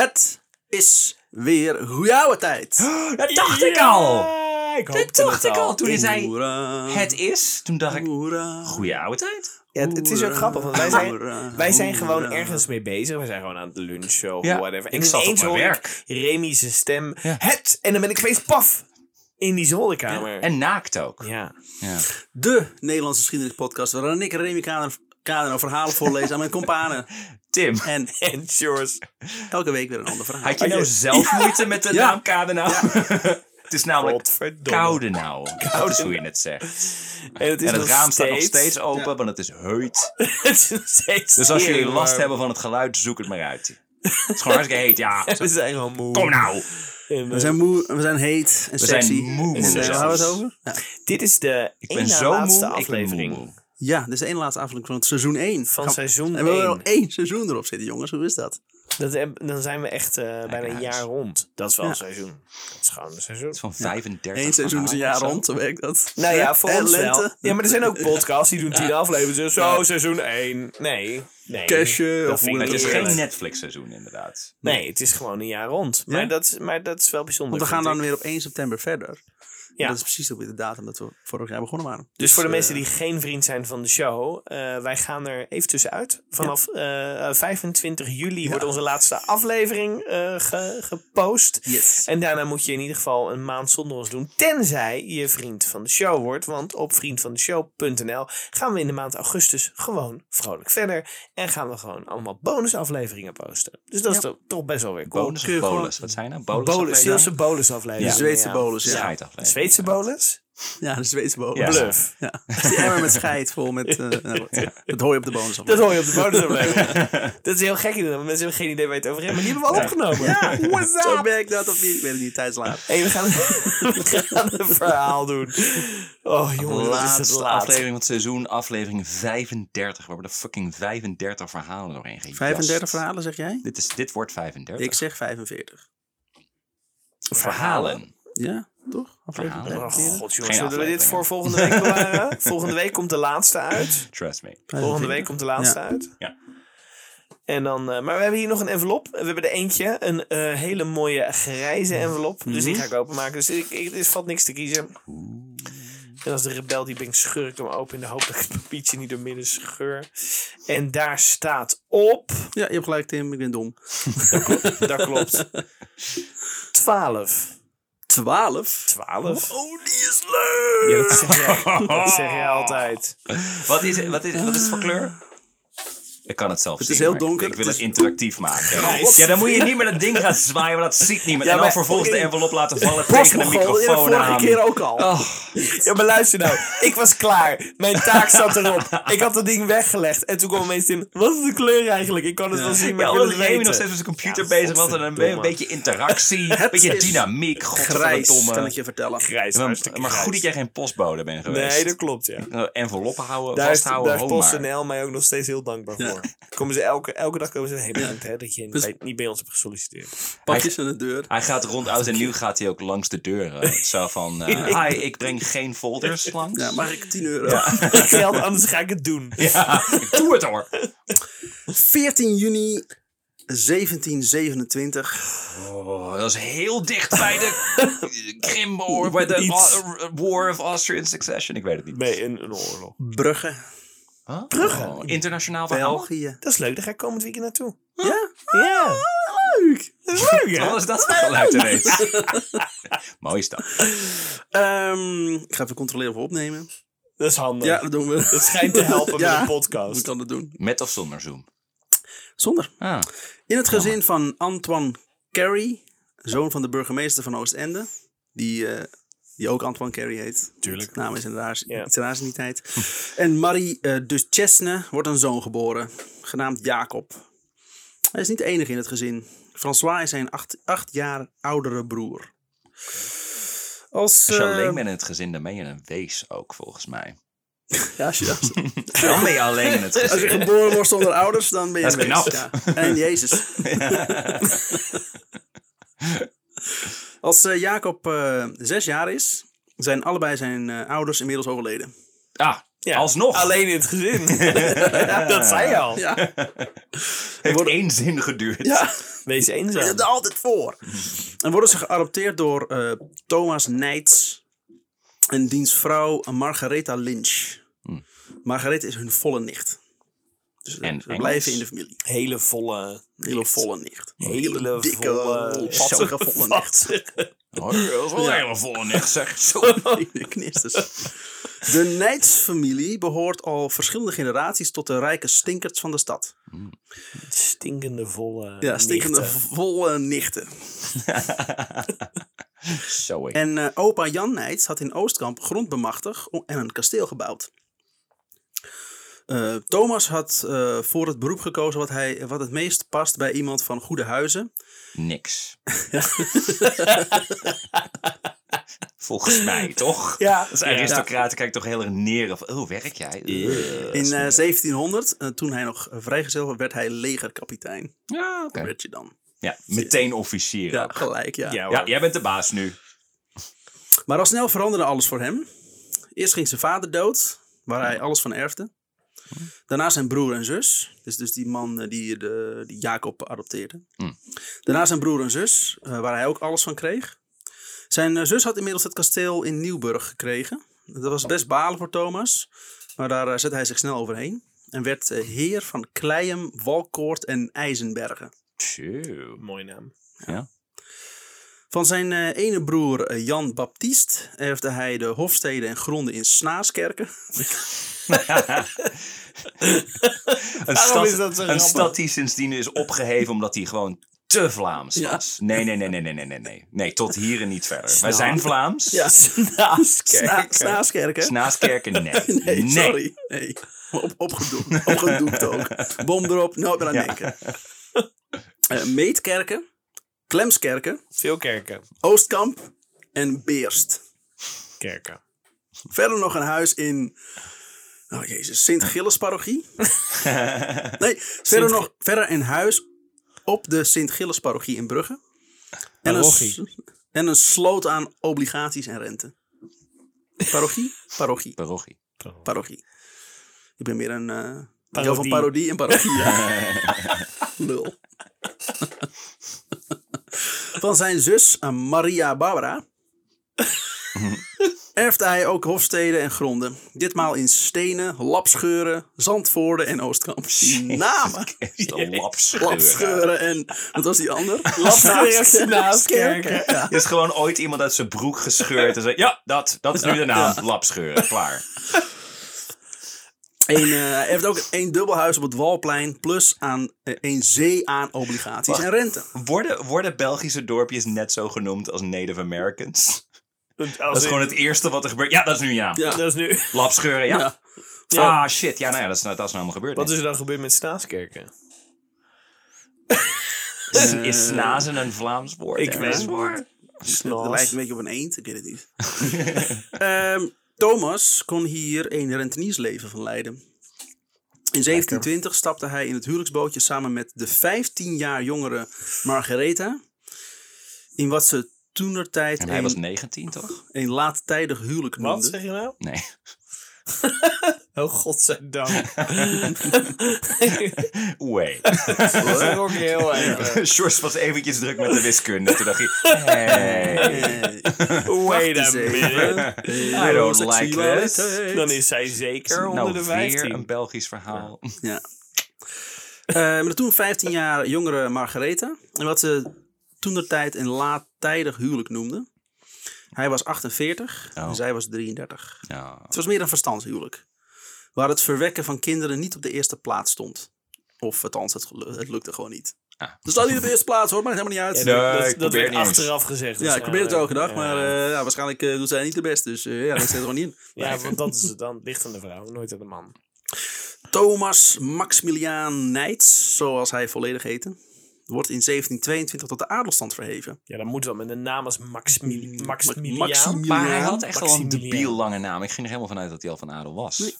Het is weer goeie oude tijd. Dat dacht ik al. Ik Dat dacht ik al. toen hij zei Hoera. het is. Toen dacht ik, goeie oude tijd. Ja, het, het is ook grappig, want wij zijn, wij zijn gewoon ergens mee bezig. We zijn gewoon aan het lunchen of Ja, whatever. En ik zat op ineens mijn hoor werk. ik Remy zijn stem. Ja. Het! En dan ben ik opeens paf! In die zolderkamer. En naakt ook. ja. Ja. De Nederlandse geschiedenispodcast waarin ik en Remy Kader, Kader verhalen voorlezen aan mijn companen. Tim, En En Sjors. elke week weer een ander verhaal. had je nou zelf moeite met de Ja. naam Kadenau? het is namelijk. Koudenau. Dat is hoe je het zegt. En het, is En het nog raam staat nog steeds- open, want het is heut. het is nog steeds Dus als jullie last warm. hebben van het geluid, zoek het maar uit. Het is gewoon hartstikke heet, ja. We zijn gewoon moe. Kom nou. En, We eh, zijn moe, we zijn heet en We zijn sexy. moe, En, eh, zelfs. waar gaan we het over? Ja. dit is de Ik ben ene zo laatste moe, ik ben aflevering moe. Ja, dit is de ene laatste aflevering van het seizoen 1. van seizoen En we hebben 1. nog één seizoen erop zitten, jongens. Hoe is dat? Dat, heb- dan zijn we echt eh, bijna een huis. jaar rond. Dat is wel Ja. een seizoen. Dat is gewoon een seizoen. Het is van 35 Eén seizoen is een jaar rond, zo werkt dat. Nou ja, voor En ons wel. lente. Ja, maar er zijn ook podcasts die doen tien afleveringen. Zo, seizoen 1. Nee, nee. Dat of vind ik Het is geen eerlijk. Netflix seizoen inderdaad. Nee, het is gewoon een jaar rond. Ja? Maar, dat, is- maar dat is wel bijzonder. Want we gaan dan ik. weer op 1 september verder. Ja. Dat is precies ook weer de datum dat we vorig jaar begonnen waren. Dus voor de eh, mensen die geen vriend zijn van de show, eh, wij gaan er even tussenuit. Vanaf eh, eh, 25 juli wordt onze laatste aflevering eh, ge- gepost. Yes. En daarna moet je in ieder geval een maand zonder ons doen. Tenzij je vriend van de show wordt. Want op vriendvandeshow.nl gaan we in de maand augustus gewoon vrolijk verder. En gaan we gewoon allemaal bonusafleveringen posten. Dus dat is toch, toch best wel weer cool. Bonus bolus? Wat zijn nou? Bolus Bolus, afleveringen? Zeelse bonusafleveringen. De Zweedse ja. bolus, ja. Zweedse bonus? Ja, de Zweedse bonus. Ja. Bluff. Ja. Dat is die emmer met scheid vol met... eh, nou, wat. Dat hoor je op de bonus. Dat hoor je op de bonusaflevering. dat is heel gek. inderdaad. Mensen hebben geen idee waar je het over hebt. Maar die hebben we al opgenomen. Ja, what's Zo up? werkt dat of niet? Ik weet het niet. Tijdslaat. Hey, we gaan, we gaan een verhaal doen. Oh De jongen, wat is het laatste laat. aflevering van het seizoen, aflevering 35. We hebben er fucking 35 verhalen doorheen gejast. 35 verhalen, zeg jij? Dit, is, dit wordt 35. Ik zeg 45. verhalen. Ja, toch? Aflevering Verhalen. Oh 45. god jongens, zullen we dit voor volgende week bewaren? volgende week komt de laatste uit. Trust me. Volgende week komt de laatste Ja. uit. Ja. En dan, eh, maar we hebben hier nog een envelop. We hebben er eentje, een eh, hele mooie grijze envelop. Dus die ga ik openmaken. Dus ik, ik, er valt niks te kiezen. En als de rebel die ben, scheur ik hem open in de hoop dat ik het papiertje niet door midden scheur. En daar staat op, Ja, je hebt gelijk Tim. Ik ben dom. dat klopt, 12. 12? 12? Oh, die is leuk! Ja, dat zeg jij, dat zeg jij altijd. Wat is, wat, is, wat is het voor kleur? Ik kan het zelf Het zien. is heel donker, Ik wil het het is- interactief maken. Grijs. Ja, dan moet je niet met het ding gaan zwaaien, want dat ziet niemand. Ja, en dan vervolgens de envelop laten vallen tegen de de microfoon vorige aan. keer ook al. Oh, Ja, maar luister nou. Ik was klaar. Mijn taak zat erop. Ik had dat ding weggelegd. En toen kwam opeens in. Wat is de kleur eigenlijk? Ik kan het wel zien, maar ja, ik wil het Remy nog weten. steeds met zijn computer Ja, bezig was. En een, beetje interactie, een beetje dynamiek. Grijs, kan ik je vertellen. Grijs, Maar, goed dat jij geen postbode bent geweest. Nee, dat klopt, ja. Nou, Enveloppen houden, vasthouden, daar is. PostNL mij ook nog steeds heel dankbaar voor. Komen ze elke, elke dag komen ze hey, bedankt hè, dat je Dus- bij- niet bij ons hebt gesolliciteerd. Pakjes aan de deur. Hij gaat rond oud en nieuw gaat hij ook langs de deuren. Zo van, eh, hi, ik breng geen folders langs. Ja, mag ik 10 euro? Geld, anders ga ik het doen. Ja, ik doe het hoor. 14 juni 1727. Oh, dat is heel dicht bij de Krim War, bij de Iets. War of Austrian Succession. Ik weet het niet. Bij een, een oorlog. Brugge. Huh? Brugge. Oh, internationaal verhaal. België. Dat is leuk, daar ga ik komend weekend naartoe. Ja? Ja, Leuk! dat is leuk hè? Was dat geluid ineens? Mooi stap. Ehm, ik ga even controleren of we opnemen. Dat is handig. Ja, dat doen we. Dat schijnt te helpen Ja. met een We podcast. kan dat doen. Met of zonder Zoom? Zonder. Ah, In het gezin van Antoine Carey, zoon van de burgemeester van Oostende, die, eh, die ook Antoine Carey heet. Tuurlijk. Naam is een raars, Ja. iets raars in die tijd. en Marie uh, Duchesne wordt een zoon geboren, genaamd Jacob. Hij is niet de enige in het gezin. François is zijn acht, acht jaar oudere broer. Als, als je eh, alleen bent in het gezin, dan ben je een wees ook, volgens mij. ja, als, je, als, Dan ben je alleen in het als je gezin. geboren wordt zonder ouders, dan ben je Dat is wees. Ja. En Jezus. Als eh, Jacob eh, zes jaar is, zijn allebei zijn eh, ouders inmiddels overleden. Ah, Ja, Alsnog. Alleen in het gezin. dat zei je al. Ja, Heeft één zin geduurd. ja. Wees Je eenzaam. zit er altijd voor. En worden ze geadopteerd door eh, Thomas Neitz en diens vrouw Margaretha Lynch. Margaretha is hun volle nicht. Dus eh, En ze Engels? blijven in de familie. Hele volle... Hele volle nicht. Hele dikke, volle... vatsige volle nicht. Dat is wel een hele volle nicht, zeg. Zo. De knisters. De Neitz-familie behoort al verschillende generaties tot de rijke stinkerts van de stad. Stinkende volle Ja, stinkende nichten. volle nichten. Zo. ik. En eh, opa Jan Neitz had in Oostkamp grond bemachtigd om- en een kasteel gebouwd. Eh, Thomas had eh, voor het beroep gekozen wat, hij, wat het meest past bij iemand van goede huizen. Niks. Volgens mij, toch? Ja. Als aristocraten kijken toch heel erg neer. Of, oh, werk jij? In eh, 1700, eh, toen hij nog vrijgezel was, werd hij legerkapitein. ja, oké. Werd je dan. Ja, meteen officier. Ja, gelijk, ja. Ja, jij bent de baas nu. Maar al snel veranderde alles voor hem. Eerst ging zijn vader dood, waar hij alles van erfde. Daarna zijn broer en zus. Dus, dus die man eh, die, de, die Jacob adopteerde. Hmm. Daarna zijn broer en zus, eh, waar hij ook alles van kreeg. Zijn eh, zus had inmiddels het kasteel in Nieuwburg gekregen. Dat was best balen voor Thomas. Maar daar zette hij zich snel overheen. En werd heer van Kleiem, Walkoord en IJzenbergen. Tjoe. Mooi naam. Ja. Van zijn eh, ene broer eh, Jan Baptist erfde hij de hofsteden en gronden in Snaaskerken. Een, stad, is dat zo een grappig? stad die sindsdien is opgeheven omdat hij gewoon te Vlaams Ja. was. Nee, nee, nee, nee, nee, nee, nee, nee. Nee, tot hier en niet verder. Wij zijn Vlaams. Ja. Sna Snaaskerken. Snaaskerken? Snaaskerken, nee. nee, sorry. Nee. Op, opgedoekt, opgedoekt ook. Bom erop, nooit meer aan Ja. denken. Eh, Meetkerken, Klemskerken, Veel kerken. Oostkamp en Beerst. Kerken. Verder nog een huis in... Oh jezus, Sint-Gilles parochie. nee, verder nog verder een huis op de Sint-Gilles parochie in Brugge. En een, en een sloot aan obligaties en rente. Parochie? Parochie. Parochie. Parochie. Ik ben meer een... eh Parodie. deel van parodie en parochie. Lul. Van zijn zus eh, Maria Barbara erfde hij ook hofsteden en gronden. Ditmaal in Stenen, Lapscheuren, Zandvoorden en Oostkamp. Namen. De lapscheur. Lapscheuren en... Wat was die ander? Lapscheuren. Ja. Er is gewoon ooit iemand uit zijn broek gescheurd en zei: Ja, dat, dat is nu de naam. Lapscheuren, klaar. Een, eh, hij heeft ook een dubbelhuis op het Walplein. Plus aan eh, een zee aan obligaties en rente. Worden, worden Belgische dorpjes net zo genoemd als Native Americans? Als Dat is in- gewoon het eerste wat er gebeurt. Ja, dat is nu. Ja. Dat is nu... Lapscheuren, ja. Ja. Ja. Ah, shit. Ja, nou ja, dat is, dat is nou helemaal gebeurd. Wat is er dan gebeurd met Snaaskerken? Is, is snazen een Vlaams woord? Ik weet dat het. Het Snaas. lijkt een beetje op een eend, ik weet het niet. Ehm, Thomas kon hier een renteniersleven van leiden. In 1720 stapte hij in het huwelijksbootje samen met de 15 jaar jongere Margaretha. In wat ze toenertijd En hij een, was 19, toch? een laattijdig huwelijk Wat noemde. zeg je nou? Nee. Oh, godzijdank. Wait. dat is ook heel even. Sjors was eventjes druk met de wiskunde. Toen dacht hij, hey, Wait a minute. I don't like this. Dan is zij zeker onder nou de weer 15. een Belgisch verhaal. Ja. Eh, met de toen 15 jaar jongere Margaretha. En wat ze toen de tijd een laattijdig huwelijk noemde. Hij was 48 Oh. en zij was 33. Ja. Het was meer een verstandshuwelijk. Waar het verwekken van kinderen niet op de eerste plaats stond. Of althans, het, het lukte gewoon niet. Ah. Er staat niet op de eerste plaats hoor, maakt helemaal niet uit. Ja, Nee, dat, ik dat, dat probeer werd niet eens. achteraf gezegd. ja, ik probeer het elke dag, waarschijnlijk. maar Ja. eh, ja, waarschijnlijk eh, doet zij niet de best. Dus eh, ja, dat zit er gewoon niet in. Ja, want dat is het dan. Het ligt aan de vrouw, nooit aan de man. Thomas Maximiliaan Neitz, zoals hij volledig heette, wordt in 1722 tot de adelstand verheven. Ja, dat moet wel met een naam als Maximili- Maximiliaan. Maximiliaan. Maar hij had echt wel een debiel lange naam. Ik ging er helemaal vanuit dat hij al van adel was. Nee.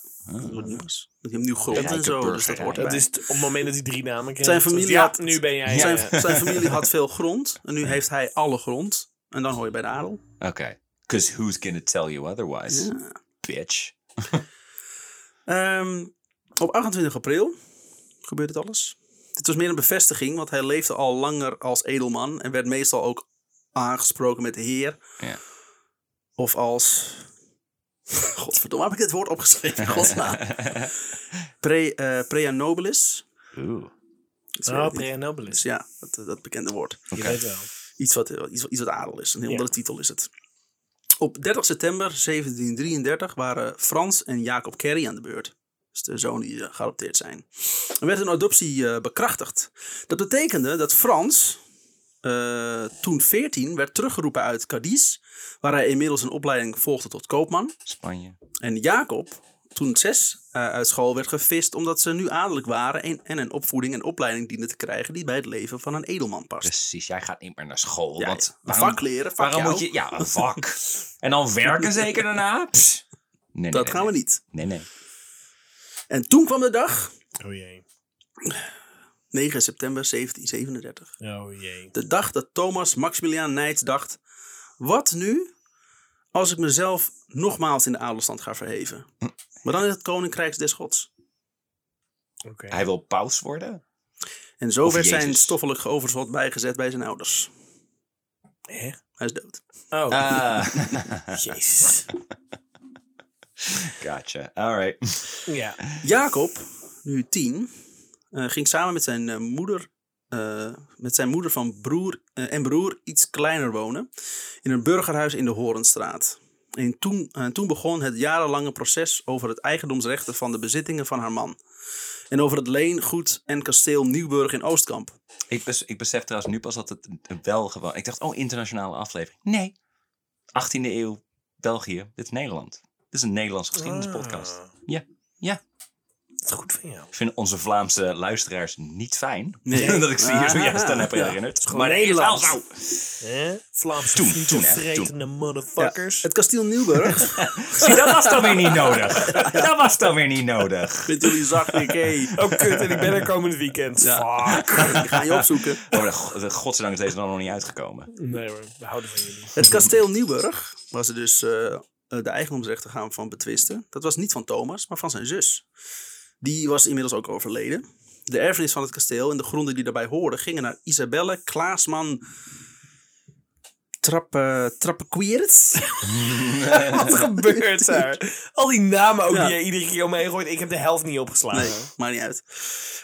Nu grond en zo, dus dat is t- op het moment dat hij drie namen kreeg. Zijn familie ja, had- nu ben jij... Zijn, eh, zijn familie had veel grond en nu heeft hij alle grond. En dan hoor je bij de adel. Oké. Because who's gonna tell you otherwise? Bitch. Ehm, op 28 april gebeurt dit alles. Dit was meer een bevestiging, want hij leefde al langer als edelman en werd meestal ook aangesproken met de heer. Ja. Of als. Godverdomme, heb ik dit woord opgeschreven? Godsnaam. Pre, eh, prea nobilis. Oeh. Is, Oh, eh, Preanobilis. dus ja, dat, dat bekende woord. Je weet wel. Iets wat, iets, iets wat adel is. Een heel Ja. andere titel is het. Op 30 september 1733 waren Frans en Jacob Carey aan de beurt. Dus de zoon die eh, geadopteerd zijn. Er werd een adoptie eh, bekrachtigd. Dat betekende dat Frans, eh, toen 14, werd teruggeroepen uit Cadiz. Waar hij inmiddels een opleiding volgde tot koopman. Spanje. En Jacob, toen 6, eh, uit school werd gevist omdat ze nu adellijk waren. En, en een opvoeding en opleiding dienden te krijgen die bij het leven van een edelman past. Precies, jij gaat niet meer naar school. Ja, want een waarom, vak leren, vak waarom jou. moet je... Ja, een vak. en dan werken zeker daarna? Pss. Nee, nee, Dat nee, gaan we niet. Nee, nee. En toen kwam de dag, Oh jee. 9 september 1737. Oh jee. De dag dat Thomas Maximiliaan Nijts dacht: wat nu als ik mezelf nogmaals in de adelstand ga verheven? Maar dan in het koninkrijk des gods. Oké. Hij wil paus worden? En zo Of werd zijn stoffelijk overschot bijgezet bij zijn ouders. Hè? Hij is dood. Oh, Ah, jezus. gotcha. All right. Ja. Jacob, nu tien, eh, ging samen met zijn eh, moeder. Eh, met zijn moeder van broer eh, en broer iets kleiner wonen. In een burgerhuis in de Horenstraat. En toen, eh, toen begon het jarenlange proces over het eigendomsrechten van de bezittingen van haar man. En over het leengoed en kasteel Nieuwburg in Oostkamp. Ik, bes, ik besef trouwens nu pas dat het wel gewoon... Ik dacht, oh, internationale aflevering. Nee. 18e eeuw, België. Dit is Nederland. Dit is een Nederlandse geschiedenispodcast. Ah. Ja, ja. Dat is goed van jou. Ik vind onze Vlaamse luisteraars niet fijn. Nee. dat ik ze hier zojuist aan heb Ja. herinnerd. gewoon maar wel Nederlands. zo. Hè? Vlaamse Toen, toen, hè, motherfuckers. Het kasteel Nieuwburg. Zie, dat was dan weer niet nodig. Dat was dan weer niet nodig. Vindt jullie zachtelijk, hé. Oh kut, en ik ben er komend weekend. Ja. Fuck. Die gaan je opzoeken. Oh, de, go- de godzijdank is deze dan nog niet uitgekomen. Nee hoor, we houden van jullie. Het kasteel Nieuwburg, waar ze dus eh, eh, de eigendomsrechten gaan van betwisten, dat was niet van Thomas, maar van zijn zus. Die was inmiddels ook overleden. De erfenis van het kasteel en de gronden die daarbij hoorden gingen naar Isabelle Klaasman Trappe, Trappequierts. Wat gebeurt daar? Al die namen ook Ja. die je iedere keer omheen gooit. Ik heb de helft niet opgeslagen. Nee, maakt niet uit.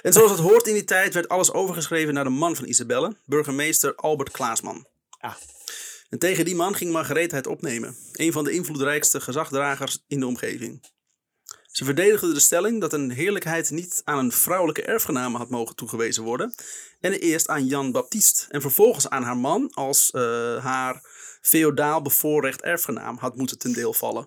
En zoals het hoort in die tijd werd alles overgeschreven naar de man van Isabelle, burgemeester Albert Klaasman. Ah. En tegen die man ging Margarethe het opnemen, een van de invloedrijkste gezagdragers in de omgeving. Ze verdedigde de stelling dat een heerlijkheid niet aan een vrouwelijke erfgename had mogen toegewezen worden, en eerst aan Jan Baptist en vervolgens aan haar man als eh, haar feodaal bevoorrecht erfgenaam had moeten ten deel vallen.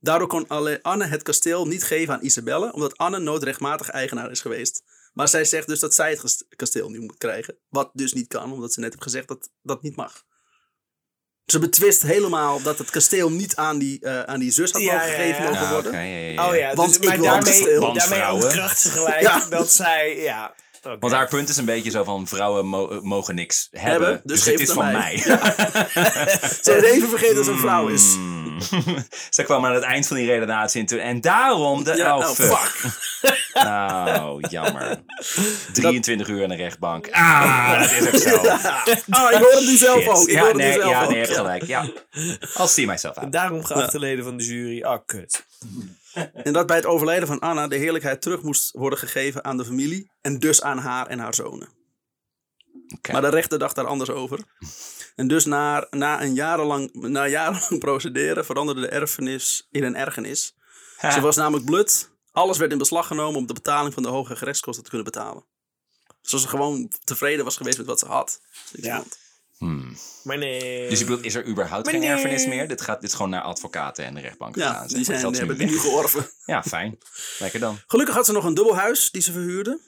Daardoor kon Anne het kasteel niet geven aan Isabelle, omdat Anne nooit rechtmatig eigenaar is geweest. Maar zij zegt dus dat zij het kasteel nu moet krijgen. Wat dus niet kan, omdat ze net heeft gezegd dat dat niet mag. Ze betwist helemaal dat het kasteel niet aan die, eh, aan die zus had Ja, mogen gegeven ja. mogen worden. Oh ja, Want dus, ik maar wil het daarmee, kasteel. daarmee ontkracht ze gelijk Ja. dat zij... Ja, oké. Want haar punt is een beetje zo van vrouwen mo- eh, mogen niks hebben, Hebben, dus dus, geef het is van mij. mij. Ze heeft even vergeten dat ze een vrouw is. Mm. Ze kwam aan het eind van die redenatie en toen... En daarom de... Ja, oh, nou, fuck. Nou, jammer. 23 uur in de rechtbank. Ah, dat is ook zo. Ah, ik hoor het nu zelf ook. Ik ja, hoor het nu nee, zelf ja, nee, je hebt gelijk. Ja. I'll see myself En out. daarom geachte leden van de jury. Ah, kut. En dat bij het overlijden van Anna de heerlijkheid terug moest worden gegeven aan de familie. En dus aan haar en haar zonen. Oké. Maar de rechter dacht daar anders over. En dus na, na, een jarenlang, na jarenlang procederen veranderde de erfenis in een ergernis. Ze was namelijk blut. Alles werd in beslag genomen om de betaling van de hoge gerechtskosten te kunnen betalen. Zoals ze gewoon tevreden was geweest met wat ze had. Dus Ja. Hmm. Maar nee. Dus je bedoelt, is er überhaupt Maar geen nee. erfenis meer? Dit gaat dit is gewoon naar advocaten en de rechtbank Ja, gegaan. zeg die, zijn, nu hebben nu georven. Ja, fijn. Lekker dan. Gelukkig had ze nog een dubbel huis die ze verhuurde.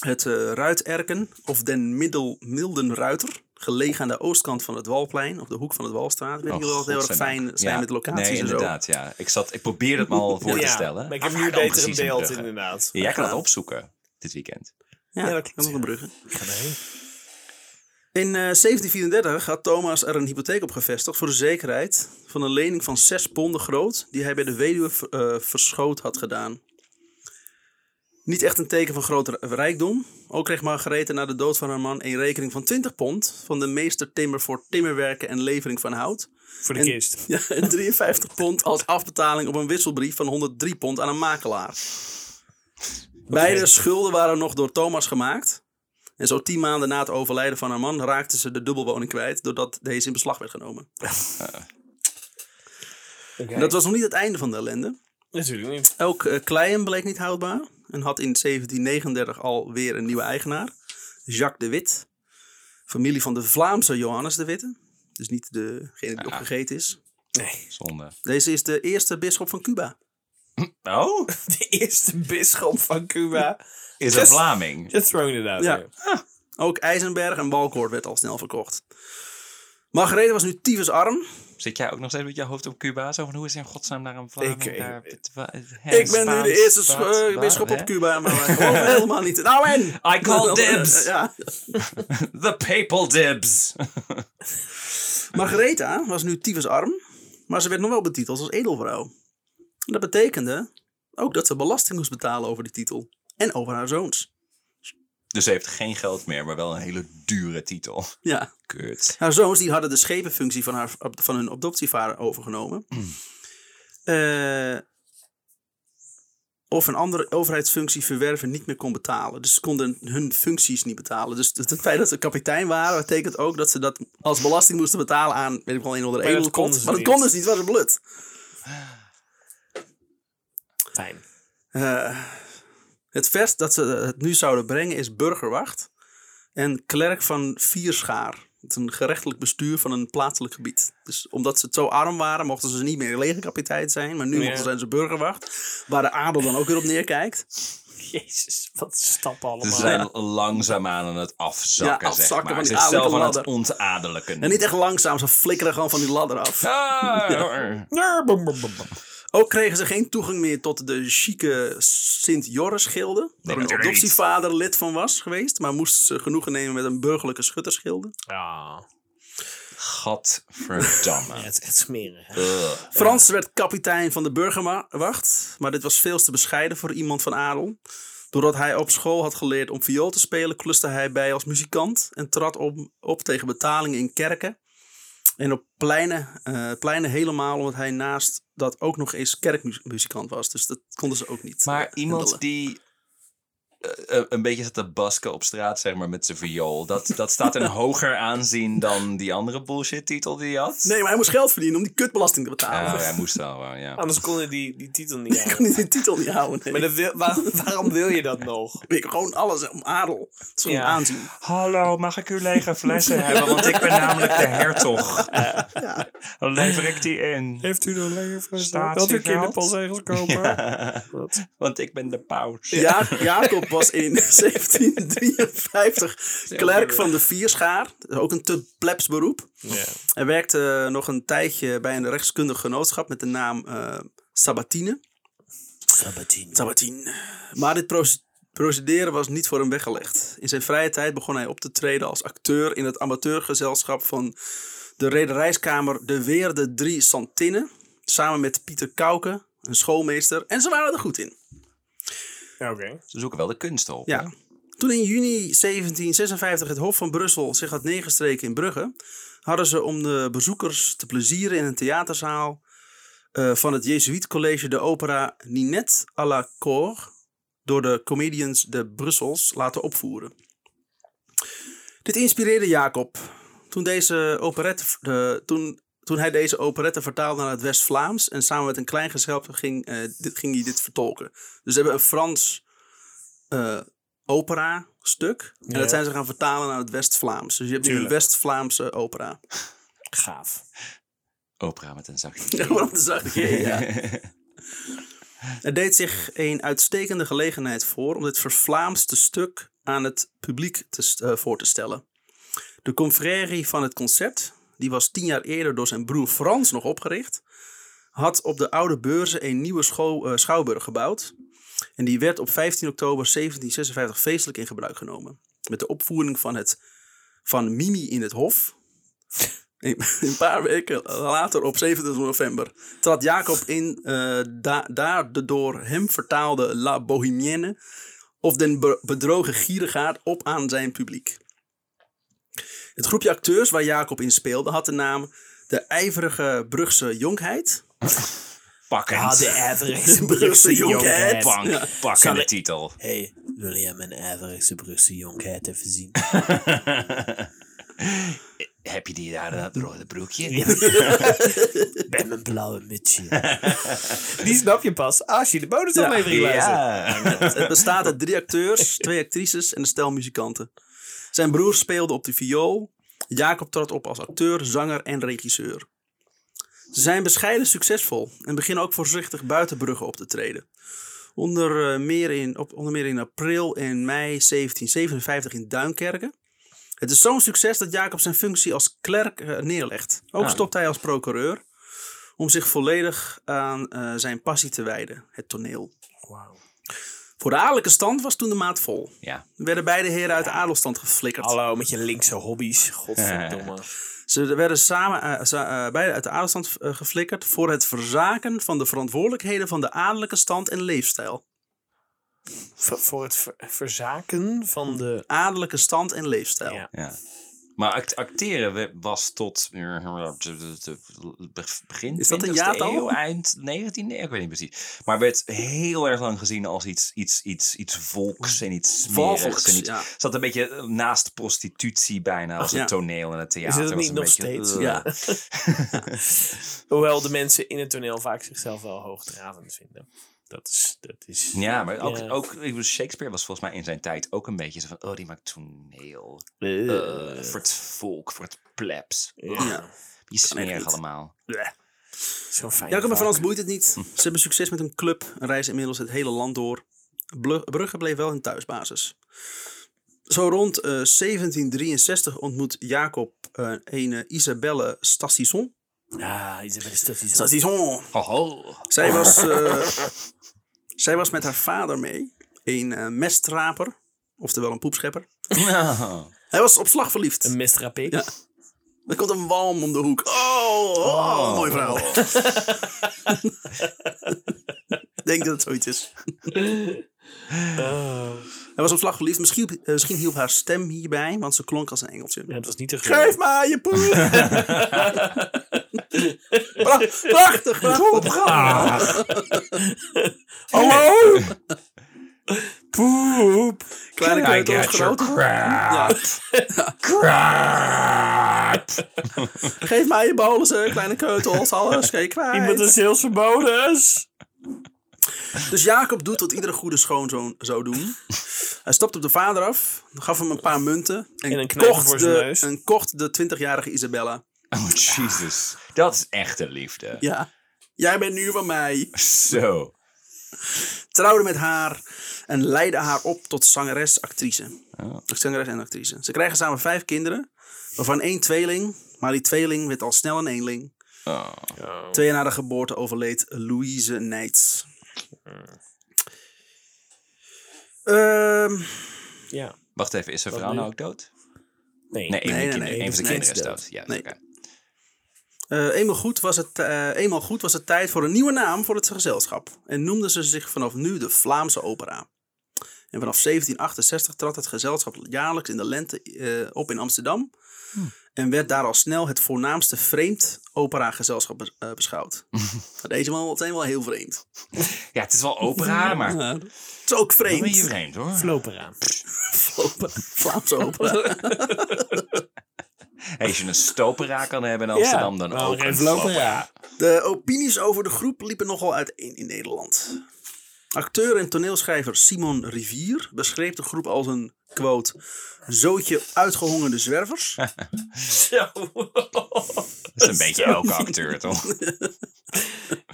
Het eh Ruiterken, of den Middel Mildenruiter. Gelegen aan de oostkant van het Walplein, of de hoek van het Walstraat. Ik weet of dat heel erg fijn zijn Ja, met locaties Nee, en zo. inderdaad. Ja. Ik, zat, ik probeerde het me al voor te ja, stellen. Maar ik heb nu beter een in beeld, inderdaad. Ja, jij kan het opzoeken dit weekend. Ja, Ja, dat klopt, een brugge. Ik ga erheen. In eh, 1734 had Thomas er een hypotheek op gevestigd voor de zekerheid van een lening van 6 ponden groot, die hij bij de weduwe eh, verschoot had gedaan. Niet echt een teken van grote rijkdom. Ook kreeg Margarethe na de dood van haar man een rekening van 20 pond van de meester timmer voor timmerwerken en levering van hout. Voor de En- kist. Ja, en 53 pond als afbetaling op een wisselbrief van 103 pond aan een makelaar. Beide schulden waren nog door Thomas gemaakt. En zo tien maanden na het overlijden van haar man raakte ze de dubbelwoning kwijt, doordat deze in beslag werd genomen. En dat was nog niet het einde van de ellende. Natuurlijk niet. Ook uh, Kleien bleek niet houdbaar en had in 1739 alweer een nieuwe eigenaar. Jacques de Wit, familie van de Vlaamse Johannes de Witte. Dus niet degene die opgegeten is. Nee. Zonde. Deze is de eerste bisschop van Cuba. Oh, De eerste bisschop van Cuba. is een Vlaming. Just throwing it out Ja. Ook IJzenberg en Balkoord werd al snel verkocht. Margarethe was nu tyfusarm. Zit jij ook nog steeds met je hoofd op Cuba? Zo van, hoe is in godsnaam naar een? Ik- ik- daar, het wa- hè, Ik ben nu de eerste bisschop hè? op Cuba, maar helemaal niet. Nou en? I call dibs. Ja. The papal dibs. Margaretha was nu tyfusarm, maar ze werd nog wel betiteld als edelvrouw. Dat betekende ook dat ze belasting moest betalen over die titel. En over haar zoons. Dus ze heeft geen geld meer, maar wel een hele dure titel. Ja. Kut. Haar zoons die hadden de schepenfunctie van, haar, van hun adoptievader overgenomen. Eh, of een andere overheidsfunctie verwerven niet meer kon betalen. Dus ze konden hun functies niet betalen. Dus het het feit dat ze kapitein waren, betekent ook dat ze dat als belasting moesten betalen aan, weet ik wel, een of andere Maar dat edelkot. konden ze Maar dat niet. konden ze niet, het was een blut. Fijn. Eh, het vers dat ze het nu zouden brengen is burgerwacht en klerk van Vierschaar. Het is een gerechtelijk bestuur van een plaatselijk gebied. Dus omdat ze zo arm waren, mochten ze niet meer legerkapitein zijn. Maar nu Ja. mochten zijn ze burgerwacht. Waar de adel dan ook weer op neerkijkt. Jezus, wat stappen allemaal. Ze zijn langzaamaan aan het afzakken, Ja, afzakken zeg maar. van Ze die is zelf adellijke aan het ontadelijken. En niet echt langzaam, ze flikkeren gewoon van die ladder af. Ah, Ja, Ook kregen ze geen toegang meer tot de chique Sint-Joris-gilde. Waar niet. adoptievader lid van was geweest. Maar moesten ze genoegen nemen met een burgerlijke schuttersgilde. Ja. Gadverdamme. ja, het is echt smerig. Frans werd kapitein van de burgerwacht, maar dit was veel te bescheiden voor iemand van adel. Doordat hij op school had geleerd om viool te spelen, kluste hij bij als muzikant en trad op, op tegen betaling in kerken. En op pleinen, eh, pleinen helemaal, omdat hij naast dat ook nog eens kerkmuzikant was. Dus dat konden ze ook niet. Maar eh, iemand handelen. die een beetje zat te basken op straat, zeg maar, met zijn viool. Dat, dat staat een hoger aanzien dan die andere bullshit titel die hij had. Nee, maar hij moest geld verdienen om die kutbelasting te betalen. Oh, hij moest wel, wel, ja. Anders kon je die, die titel niet Ik kon houden. niet die titel niet houden. Nee. Maar dat wil, waar- waarom wil je dat nog? Ik gewoon alles om adel. Het is gewoon Ja. aanzien. Hallo, mag ik uw lege flessen hebben? Want ik ben namelijk de hertog. Dan lever ik die in. Heeft u nog lekker fles? Staat Dat u kinderpasregels kopen? Ja, Wat? want ik ben de paus. Ja, Jacob was in 1753 klerk van de Vierschaar. Ook een te plebs beroep. Ja. Hij werkte nog een tijdje bij een rechtskundig genootschap met de naam eh, Sabatine. Sabatine. Sabatine. Maar dit proce- procederen was niet voor hem weggelegd. In zijn vrije tijd begon hij op te treden als acteur in het amateurgezelschap van de rederijskamer De Weerde Drie Santine. Samen met Pieter Kauke, een schoolmeester. En ze waren er goed in. Ja, Oké. Ze zoeken wel de kunst op. Ja. hè? Toen in juni 1756 het Hof van Brussel zich had neergestreken in Brugge, hadden ze om de bezoekers te plezieren in een theaterzaal eh, van het Jesuitcollege de opera Ninette à la Cour door de comedians de Brussels laten opvoeren. Dit inspireerde Jacob toen, deze operette, de, toen, toen hij deze operette vertaalde naar het West-Vlaams en samen met een klein gezelschap ging, eh, dit, ging hij dit vertolken. Dus ze hebben een Frans eh, opera-stuk. En Ja. dat zijn ze gaan vertalen naar het West-Vlaams. Dus je hebt nu een. West-Vlaamse opera. Gaaf. Opera met een zakje. Ja, waarom de zachte ja. Er deed zich een uitstekende gelegenheid voor om dit vervlaamste stuk aan het publiek te, eh, voor te stellen. De confrérie van het concert, die was tien jaar eerder door zijn broer Frans nog opgericht, had op de oude beurzen een nieuwe eh, schouwburg gebouwd. En die werd op 15 oktober 1756 feestelijk in gebruik genomen. Met de opvoering van, het, van Mimi in het Hof. Een paar weken later, op 27 november, trad Jacob in eh, da- daar de door hem vertaalde La Bohemienne of den be- bedrogen gierigaard op aan zijn publiek. Het groepje acteurs waar Jacob in speelde had de naam De IJverige Brugse Jonkheid. Pakkend. Ja, de ijverigste Brugse jonkheid. Ja. pakkende Zal ik- titel. hey, wil jij mijn ijverigste Brugse jonkheid even zien? Heb je die daar, dat rode broekje? Bij mijn blauwe mutsje. Die snap je pas als je de bonusaflevering luistert. Ja. Het bestaat uit drie acteurs, twee actrices en een stel muzikanten. Zijn broer speelde op de viool. Jacob trad op als acteur, zanger en regisseur. Ze zijn bescheiden succesvol en beginnen ook voorzichtig buiten Brugge op te treden. Onder, eh, meer in, op, onder meer in april en mei 1757 in Duinkerken. Het is zo'n succes dat Jacob zijn functie als klerk eh, neerlegt. Ook Ah. stopt hij als procureur om zich volledig aan eh, zijn passie te wijden, het toneel. Wauw. Voor de adellijke stand was toen de maat vol. Ja. Er werden beide heren uit de adelstand geflikkerd. Hallo, met je linkse hobby's. Godverdomme. Ze werden samen eh, eh, beide uit de adelstand eh, geflikkerd voor het verzaken van de verantwoordelijkheden van de adellijke stand en leefstijl. V- voor het ver- verzaken van de... Adellijke stand en leefstijl. Ja. Ja. Maar act- acteren was tot begin Is dat een 20e jaartal? eeuw, eind 19e eeuw, ik weet niet precies. Maar werd heel erg lang gezien als iets, iets, iets, iets volks en iets smerigs. Volks, en iets, ja. zat een beetje naast prostitutie bijna, als het toneel en het theater. het was niet een nog beetje, steeds? eh, Ja. Hoewel de mensen in het toneel vaak zichzelf wel hoogdravend vinden. Dat is... Dat is Ja, maar ook, Ja. ook ik Shakespeare was volgens mij in zijn tijd ook een beetje zo van, oh, die maakt toneel. Eh, eh, voor het volk, voor het plebs. ja. Ja. Die smerig allemaal. Zo'n fijn Jacob en vak. Frans boeit het niet. Ze hebben succes met een club en reizen inmiddels het hele land door. Brugge bleef wel hun thuisbasis. Zo rond eh, 1763 ontmoet Jacob eh, een Isabelle Stassison. Ja, Isabelle Stuffy. Stassison! Hoho. Zij was, eh, zij was met haar vader mee. Een eh, mestraper, oftewel een poepschepper. Hij was op slag verliefd. Een mestrapé. Ja. Er komt een walm om de hoek. Oh, oh, mooi verhaal. Ik denk dat het zoiets is. Oh. Was op slag verliefd. Misschien, eh, misschien hielp haar stem hierbij, want ze klonk als een engeltje. Ja, het was niet te Geef mij je poep! Pra- prachtig, prachtig. Hallo! Poep! Kleine your grote. crap. Crap. Geef mij je bolussen, kleine keutels, alles. Kijk kwijt. Iemand is heel verboden. Dus Jacob doet wat iedere goede schoonzoon zou doen. Hij stapte op de vader af, gaf hem een paar munten en, En een knuffel kocht, voor zijn de, neus. en kocht de 20-jarige Isabella. Oh, Jesus. Dat is echte liefde. Ja, jij bent nu van mij. Zo. Trouwde met haar en leidde haar op tot zangeres, actrice. Oh. Zangeres en actrice. Ze krijgen samen vijf kinderen, waarvan één tweeling. Maar die tweeling werd al snel een eenling. Oh. Twee jaar na de geboorte overleed Louise Neits. Ehm, Ja. Wacht even, is zijn vrouw nu? nou ook dood? Nee. Nee, een, Nee, van de nee, kinderen- nee, een van de een kinderen is dood. Ja, Nee. oké. eh, eenmaal, goed was het, eh, eenmaal goed was het tijd voor een nieuwe naam voor het gezelschap. En noemden ze zich vanaf nu de Vlaamse Opera. En vanaf 1768 trad het gezelschap jaarlijks in de lente eh, op in Amsterdam. En werd daar al snel het voornaamste vreemd operagezelschap bes- eh, beschouwd. Maar Deze man zijn wel heel vreemd. Ja, het is wel opera, maar Ja, het is ook een beetje vreemd. vreemd hoor. Flopera. Opera, Vlaamse opera. Als je een stopera kan hebben in Amsterdam, dan waarom ook een flopera. De opinies over de groep liepen nogal uiteen in Nederland. Acteur en toneelschrijver Simon Rivier beschreef de groep als een, quote, zootje uitgehongerde zwervers. Zo. Dat is een beetje elke acteur, toch?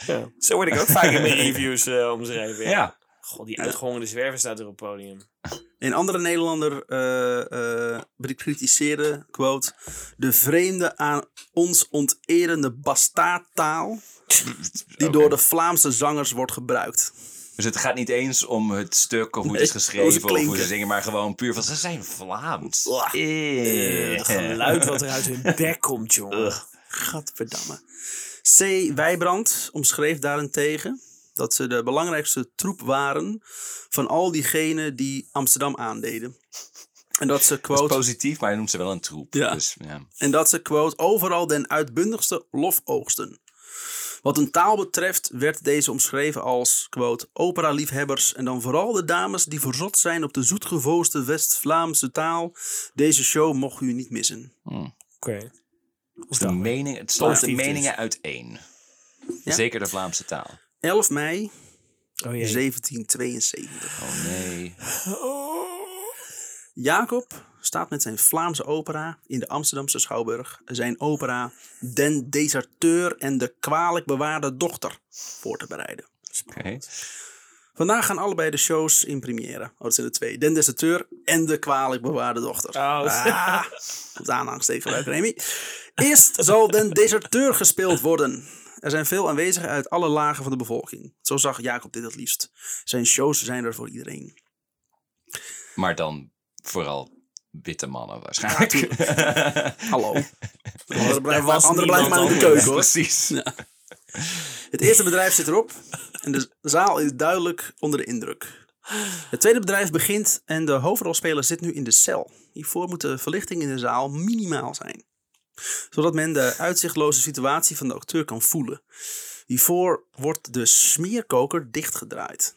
Ja. Zo word ik ook vaak in mijn reviews eh, omschreven. Ja. God, die uitgehongerde zwerver staat er op het podium. Een andere Nederlander eh eh, bekritiseerde, quote, de vreemde aan ons onterende bastaardtaal die door de Vlaamse zangers wordt gebruikt. Dus het gaat niet eens om het stuk of hoe het is geschreven of hoe ze zingen, maar gewoon puur van ze zijn Vlaams. Uah. Eh. Het geluid wat er uit hun bek komt, jongen. Gadverdamme. C. Wijbrand omschreef daarentegen dat ze de belangrijkste troep waren van al diegenen die Amsterdam aandeden. En dat ze, Dat is quote, positief, maar hij noemt ze wel een troep. Ja. Dus, ja. en dat ze, quote, overal den uitbundigste lof oogsten. Wat een taal betreft werd deze omschreven als, quote, opera-liefhebbers en dan vooral de dames die verzot zijn op de zoetgevoosde West-Vlaamse taal. Deze show mocht u niet missen. Oké. Dus de mening, het stond de meningen uiteen. Zeker de Vlaamse taal. 11 mei Oh jee. 1772. Oh nee. Jacob staat met zijn Vlaamse opera in de Amsterdamse Schouwburg zijn opera Den Deserteur en de kwalijk bewaarde dochter voor te bereiden. Oké. Vandaag gaan allebei de shows in première. Oh, dat zijn er twee. Den Deserteur en de kwalijk bewaarde dochter. Oh, Ah, op de Remy. Eerst zal Den Deserteur gespeeld worden. Er zijn veel aanwezigen uit alle lagen van de bevolking. Zo zag Jacob dit het liefst. Zijn shows zijn er voor iedereen. Maar dan vooral witte mannen waarschijnlijk. Hallo. Anderen blijven, was anderen blijven maar in de keuken hoor. Precies. Het eerste bedrijf zit erop en de zaal is duidelijk onder de indruk. Het tweede bedrijf begint en de hoofdrolspeler zit nu in de cel. Hiervoor moet de verlichting in de zaal minimaal zijn. Zodat men de uitzichtloze situatie van de acteur kan voelen. Hiervoor wordt de smeerkoker dichtgedraaid.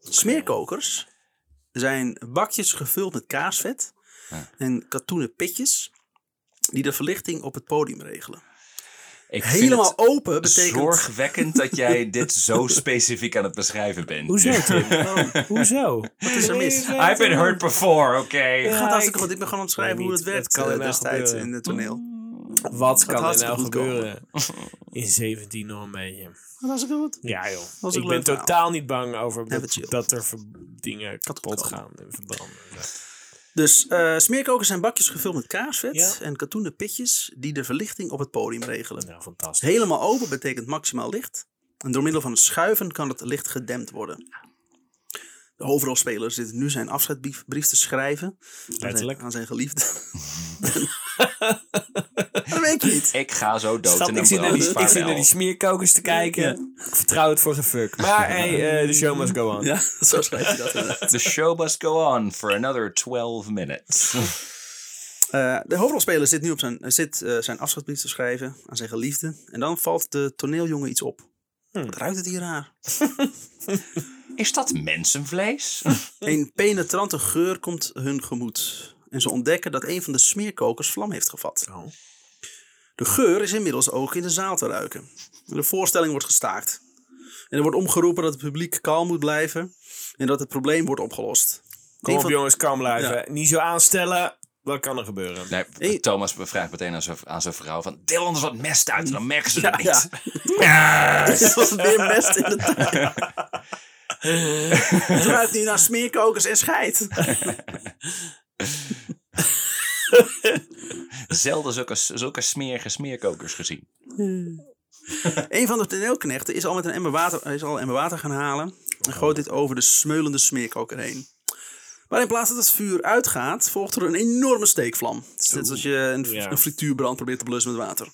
Smeerkokers zijn bakjes gevuld met kaarsvet en katoenen pitjes die de verlichting op het podium regelen. Ik vind Helemaal het open betekent... zorgwekkend dat jij dit zo specifiek aan het beschrijven bent. Hoezo, Tim? Hoezo? Wat is er mis? I've been hurt before, oké. Het gaat Ja, hartstikke ik- goed. Ik ben gewoon aan het schrijven hoe het niet. werd Het kan eh, destijds in het toneel. Wat kan er nou gebeuren? In 17 nog een beetje. Dat was goed. Ja joh. was ik ben verhaal. totaal niet bang over dat, er dingen kapot gaan en verbranden. Dus eh smeerkokers zijn bakjes gevuld met kaarsvet Ja. en katoenen pitjes die de verlichting op het podium regelen. Nou, fantastisch. Helemaal open betekent maximaal licht. En door middel van het schuiven kan het licht gedempt worden. De hoofdrolspeler zit nu zijn afscheidsbrief brief te schrijven. aan zijn- Letterlijk. Aan zijn geliefde. dat weet je niet. Ik ga zo dood in ik een zit, naar die, ik brand. zit naar die smeerkokers te kijken. Ik vertrouw het voor geen fuck. Maar hey, eh, de show must go on. Ja, zo schrijft hij dat. inderdaad. The show must go on for another 12 minutes. Eh, de hoofdrolspeler zit nu op zijn, zit, eh, zijn afscheidsbrief te schrijven aan zijn geliefde. En dan valt de toneeljongen iets op. Wat ruikt het hier raar? Is dat mensenvlees? Een penetrante geur komt hun gemoed. En ze ontdekken dat een van de smeerkokers vlam heeft gevat. Oh. De geur is inmiddels ook in de zaal te ruiken. De voorstelling wordt gestaakt. En er wordt omgeroepen dat het publiek kalm moet blijven. En dat het probleem wordt opgelost. Kom op van- jongens, kalm blijven. Ja. Niet zo aanstellen. Wat kan er gebeuren? Nee, Hey. Thomas vraagt meteen aan zijn, aan zijn vrouw van... Deel anders wat mest uit, dan merken ze Ja, het ja. niet. Er was weer mest in de tuin. Het ruikt nu naar smeerkokers en scheid. Zelden zulke, zulke smerige smeerkokers gezien. Een van de toneelknechten is al met een emmer water, is al een emmer water gaan halen. En gooit dit over de smeulende smeerkoker heen. Maar in plaats dat het vuur uitgaat, volgt er een enorme steekvlam. Het is net als je een, Ja. een frituurbrand probeert te blussen met water.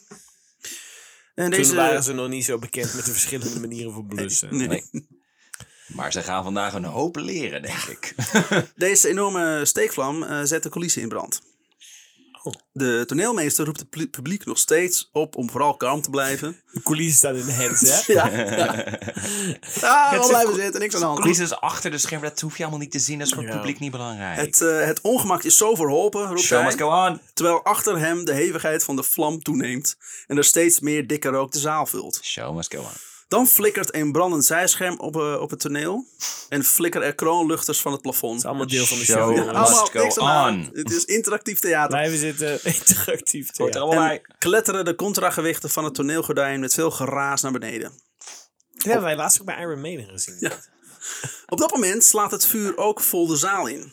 En Toen deze, waren ze nog niet zo bekend met de verschillende manieren van blussen. nee, Nee. Maar ze gaan vandaag een hoop leren, denk ik. deze enorme steekvlam eh, zet de coulissen in brand. Oh. De toneelmeester roept het pu- publiek nog steeds op om vooral kalm te blijven. De coulissen staan in de hands, hè? Ja, ja. Ah, wel blijven zitten, niks aan de hand. Coulissen achter de scherm, dat hoef je allemaal niet te zien. Dat is voor het Ja. publiek niet belangrijk. Het, eh, het ongemak is zo verholpen, roept Show hij. must go on. Terwijl achter hem de hevigheid van de vlam toeneemt en er steeds meer dikke rook de zaal vult. Show must go on. Dan flikkert een brandend zijscherm op, eh, op het toneel en flikkeren er kroonluchters van het plafond. Dat is allemaal deel van de Show show. Allemaal niks aan. Het is interactief theater. Blijven zitten, interactief. Hoort er Ja. allemaal bij. En kletteren de contragewichten van het toneelgordijn met veel geraas naar beneden. Dat hebben wij laatst ook bij Iron Maiden gezien. Ja. Op dat moment slaat het vuur ook vol de zaal in.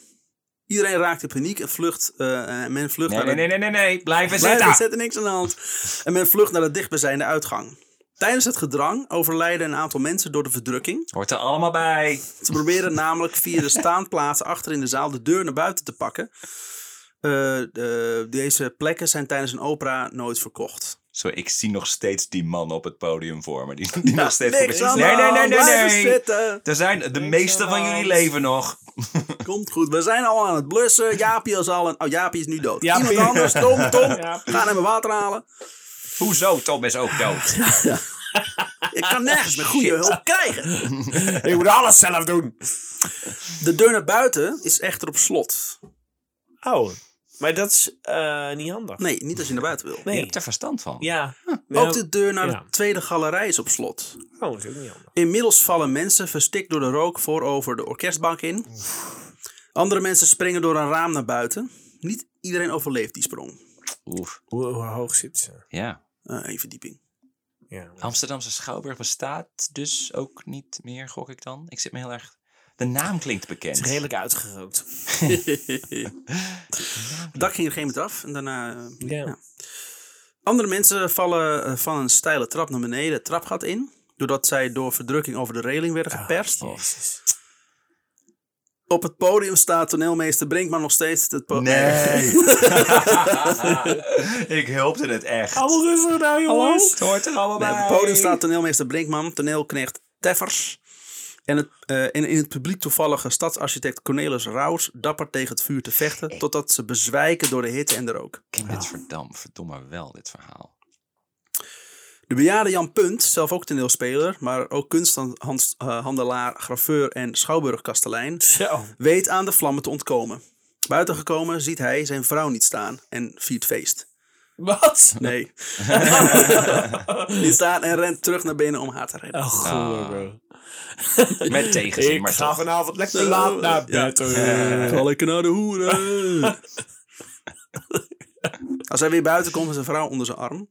Iedereen raakt in paniek en vlucht. eh, en men vlucht Nee, naar nee, de nee, nee, nee, nee. Blijven Blijf, zitten. er zit er niks aan de hand. En men vlucht naar de dichtbijzijnde uitgang. Tijdens het gedrang overlijden een aantal mensen door de verdrukking. Hoort er allemaal bij. Ze proberen namelijk via de staanplaatsen achter in de zaal de deur naar buiten te pakken. Eh, de- deze plekken zijn tijdens een opera nooit verkocht. Zo, ik zie nog steeds die man op het podium voor me. Die, die nog steeds Niks Nee, nee, nee, nee, nee. zitten. Er zijn, de meeste van jullie leven nog. Komt goed, we zijn al aan het blussen. Jaapie is al een... Oh, Jaapie is nu dood. Jaapie. Iemand anders, Tom, Tom. Jaapie. Ga even water halen. Hoezo? Tom is ook dood. Ik kan nergens meer goede hulp krijgen. Ik moet alles zelf doen. De deur naar buiten is echter op slot. Oh, maar dat is eh, niet handig. Nee, niet als je naar buiten wil. Je Nee. hebt er verstand van. Ja. Ook de deur naar Ja. de tweede galerij is op slot. Oh, dat is ook niet handig. Inmiddels vallen mensen verstikt door de rook voorover de orkestbank in. Andere mensen springen door een raam naar buiten. Niet iedereen overleeft die sprong. Oef, Hoe, hoe hoog zit ze? ja. Eh Eén verdieping. Ja. Amsterdamse Schouwburg bestaat dus ook niet meer, gok ik dan. Ik zit me heel erg... De naam klinkt bekend. Het is redelijk uitgerookt. Het dak ging er geen moment af. En daarna... eh, Ja. ja. Andere mensen vallen eh, van een steile trap naar beneden het trapgat in. Doordat zij door verdrukking over de reling werden geperst. Oh, Jezus. Op het podium staat toneelmeester Brinkman nog steeds. Het po- Nee. ik hoopte het echt. Allemaal rustig nou, jongens. Het hoort er allemaal Nee, op het podium staat toneelmeester Brinkman, toneelknecht Teffers. En, het, eh, en in het publiek toevallige stadsarchitect Cornelis Raus dapper tegen het vuur te vechten. Totdat ze bezwijken door de hitte en de rook. Ik ken dit verdam, verdomme wel, dit verhaal. De bejaarde Jan Punt, zelf ook toneelspeler, maar ook kunsthandelaar, graveur en schouwburgkastelein, Zo. weet aan de vlammen te ontkomen. Buiten gekomen ziet hij zijn vrouw niet staan en viert feest. Wat? Nee. Die staat en rent terug naar binnen om haar te redden. Oh, goh, bro. Met tegenzin, Ik maar ga toch. vanavond lekker laat naar bed. hoor. Zal ik naar de hoeren? Als hij weer buiten komt met zijn vrouw onder zijn arm,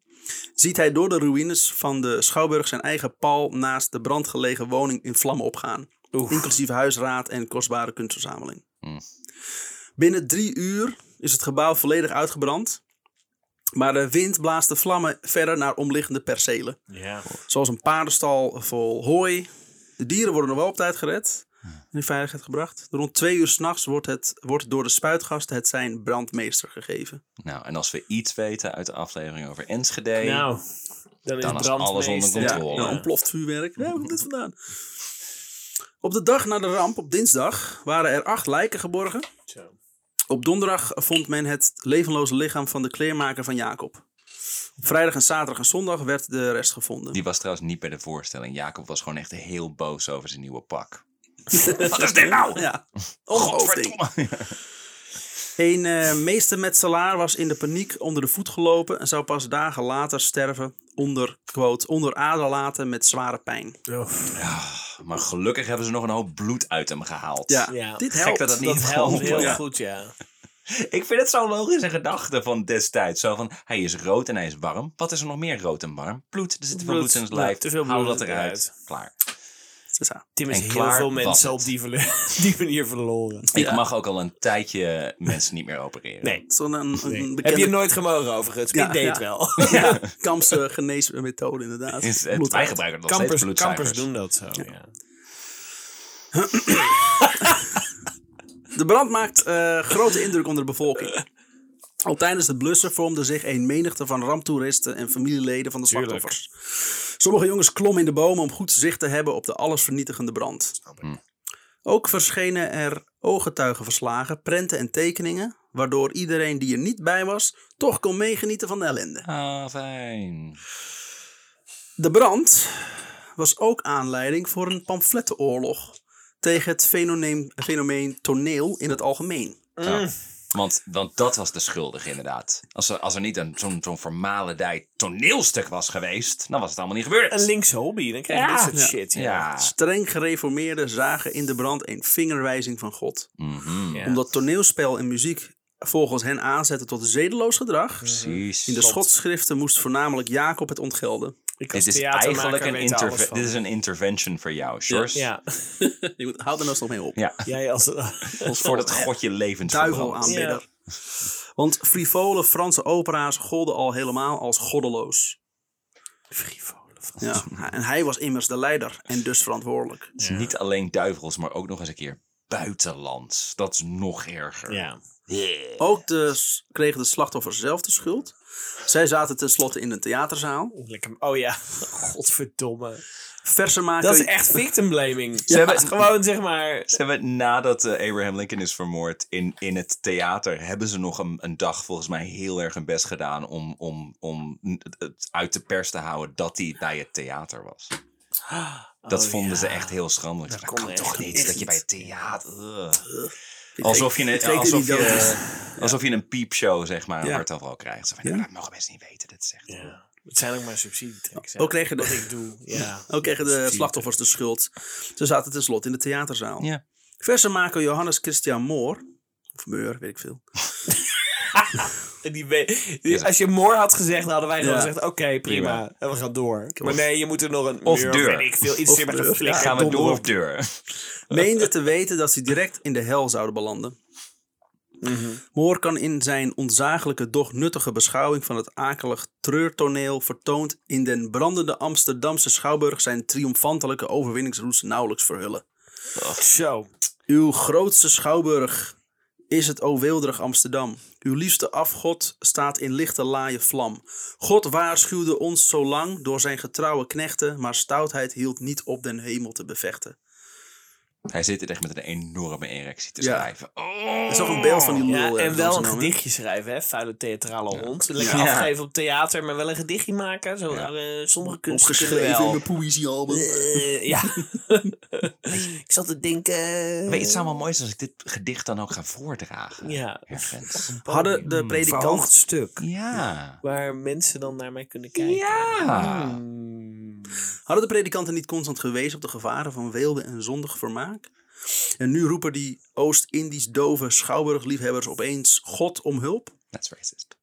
ziet hij door de ruïnes van de Schouwburg zijn eigen pal naast de brandgelegen woning in vlammen opgaan. Inclusief huisraad en kostbare kunstverzameling. Mm. Binnen drie uur is het gebouw volledig uitgebrand. Maar de wind blaast de vlammen verder naar omliggende percelen. Zoals een paardenstal vol hooi. De dieren worden nog wel op tijd gered. In veiligheid gebracht. Rond twee uur s'nachts wordt, het, wordt door de spuitgasten het zijn brandmeester gegeven. Nou, en als we iets weten uit de aflevering over Enschede... Nou, dan is Dan alles onder controle. Ja, een ontploft vuurwerk. Ja, waar komt dit vandaan? Op de dag na de ramp, op dinsdag, waren er acht lijken geborgen. Zo. Op donderdag vond men het levenloze lichaam van de kleermaker van Jacob. Op vrijdag en zaterdag en zondag werd de rest gevonden. Die was trouwens niet bij de voorstelling. Jacob was gewoon echt heel boos over zijn nieuwe pak. Wat is dit nou? Ja, ongelooflijk. Godverdomme. Een eh meestermetselaar was in de paniek onder de voet gelopen en zou pas dagen later sterven onder, quote, onder aderlaten met zware pijn. Oh. Maar gelukkig hebben ze nog een hoop bloed uit hem gehaald. Ja, Ja. dit Gek helpt. dat het niet Dat helpt heel Ja. goed, ja. Ik vind het zo'n logische gedachte van destijds. Zo van, hij is rood en hij is warm. Wat is er nog meer rood en warm? Bloed. Er zit te veel Bloed. bloed in zijn Ja, lijf. te veel dat eruit. eruit. Klaar. Zo. Tim is En heel veel mensen op die, manier verloren. Ik Ja. mag ook al een tijdje mensen niet meer opereren. Nee. Zo'n een, een nee. bekende Heb je nooit gemogen overigens? Ja, ik deed ja. het wel. ja, Kamse geneesmethode inderdaad. Is het, Bloed wij gebruiken nog Kampers, steeds kampers doen dat zo, ja. De brand maakt eh, grote indruk onder de bevolking. Al tijdens het blussen vormde zich een menigte van ramptoeristen en familieleden van de Tuurlijk. Sommige jongens klommen in de bomen om goed zicht te hebben op de allesvernietigende brand. Ook verschenen er ooggetuigenverslagen, prenten en tekeningen, waardoor iedereen die er niet bij was, toch kon meegenieten van de ellende. Ah, fijn. De brand was ook aanleiding voor een pamflettenoorlog tegen het fenomeen, fenomeen toneel in het algemeen. Ja. Want, want dat was de schuldige inderdaad. Als er, als er niet een, zo'n zo'n formalendij toneelstuk was geweest, dan was het allemaal niet gebeurd. Een linkse hobby, dan krijg je Ja. dit soort shit. Ja. Ja. Streng gereformeerden zagen in de brand een vingerwijzing van God. Mhm. Omdat toneelspel en muziek volgens hen aanzetten tot zedeloos gedrag. Precies. In de schotschriften moest voornamelijk Jacob het ontgelden. Als Dit is eigenlijk een, interve- dit is een intervention voor jou, Sjors. Ja, Je moet, houd er nou eens nog mee op. Ja, jij als... voordat God je levend Duivel. Want frivole Franse opera's golden al helemaal als goddeloos. Frivole. Ja, en hij was immers de leider en dus verantwoordelijk. Is niet alleen duivels, maar ook nog eens een keer buitenlands. Dat is nog erger. Ja. Ook de, kregen de slachtoffers zelf de schuld. Zij zaten tenslotte in een theaterzaal. Lekker. Oh ja, godverdomme. Versen maken. Dat is echt victim blaming. Ze hebben- Het gewoon zeg maar. Ze hebben nadat eh, Abraham Lincoln is vermoord in, in het theater, hebben ze nog een, een dag volgens mij heel erg hun best gedaan om, om, om het- uit de pers te houden dat hij bij het theater was. Dat Oh, vonden ze echt heel schandelijk. Dat, kon echt toch niet. dat je bij het theater... Ugh. Alsof je, een, alsof, je, alsof je een piepshow, zeg maar, een Ja. hartaanval krijgt. Zo van, Ja. "Nou, dat mogen mensen niet weten. Dat is echt... Ja. Het zijn ook maar subsidietreks. hè. Ook kregen de- Wat ik doe. Ja. Ook kregen de slachtoffers de schuld. Ze zaten tenslotte in de theaterzaal. Ja. Versenmaker Johannes Christian Moor. Of Meur, weet ik veel. En Die als je moor had gezegd, dan hadden wij gewoon gezegd: oké, prima. Prima. En we gaan door. Maar nee, je moet er nog een. Of muur deur. Weet ik veel. Iets een flikker. Gaan we door of deur? Meende te weten dat ze direct in de hel zouden belanden. Moor kan in zijn onzagelijke, doch nuttige beschouwing van het akelig treurtoneel vertoond in den brandende Amsterdamse schouwburg zijn triomfantelijke overwinningsroes nauwelijks verhullen. Zo. Uw grootste schouwburg is het o weelderig Amsterdam. Uw liefste afgod staat in lichte laaie vlam. God waarschuwde ons zo lang door zijn getrouwe knechten, maar stoutheid hield niet op den hemel te bevechten. Hij zit er echt met een enorme erectie te Ja. schrijven. Oh. Er is nog een beeld van die lul. Ja, ergens en wel een hè? gedichtje schrijven, hè? Vuile theatrale hond. Lekker Ja. afgeven op theater, maar wel een gedichtje maken. Zo, eh, sommige kunsten kunnen Opgeschreven in wel. mijn poëziealbum. Eh, ja. ik zat te denken. Weet je, het zou wel mooi zijn als ik dit gedicht dan ook ga voordragen. Ja. Ergens. Hadden de predikant... Stuk. Ja. Waar mensen dan naar mij kunnen kijken. Ja. Hmm. Hadden de predikanten niet constant gewezen op de gevaren van weelde en zondig vermaak? En nu roepen die Oost-Indisch dove schouwburgliefhebbers opeens God om hulp? That's racist.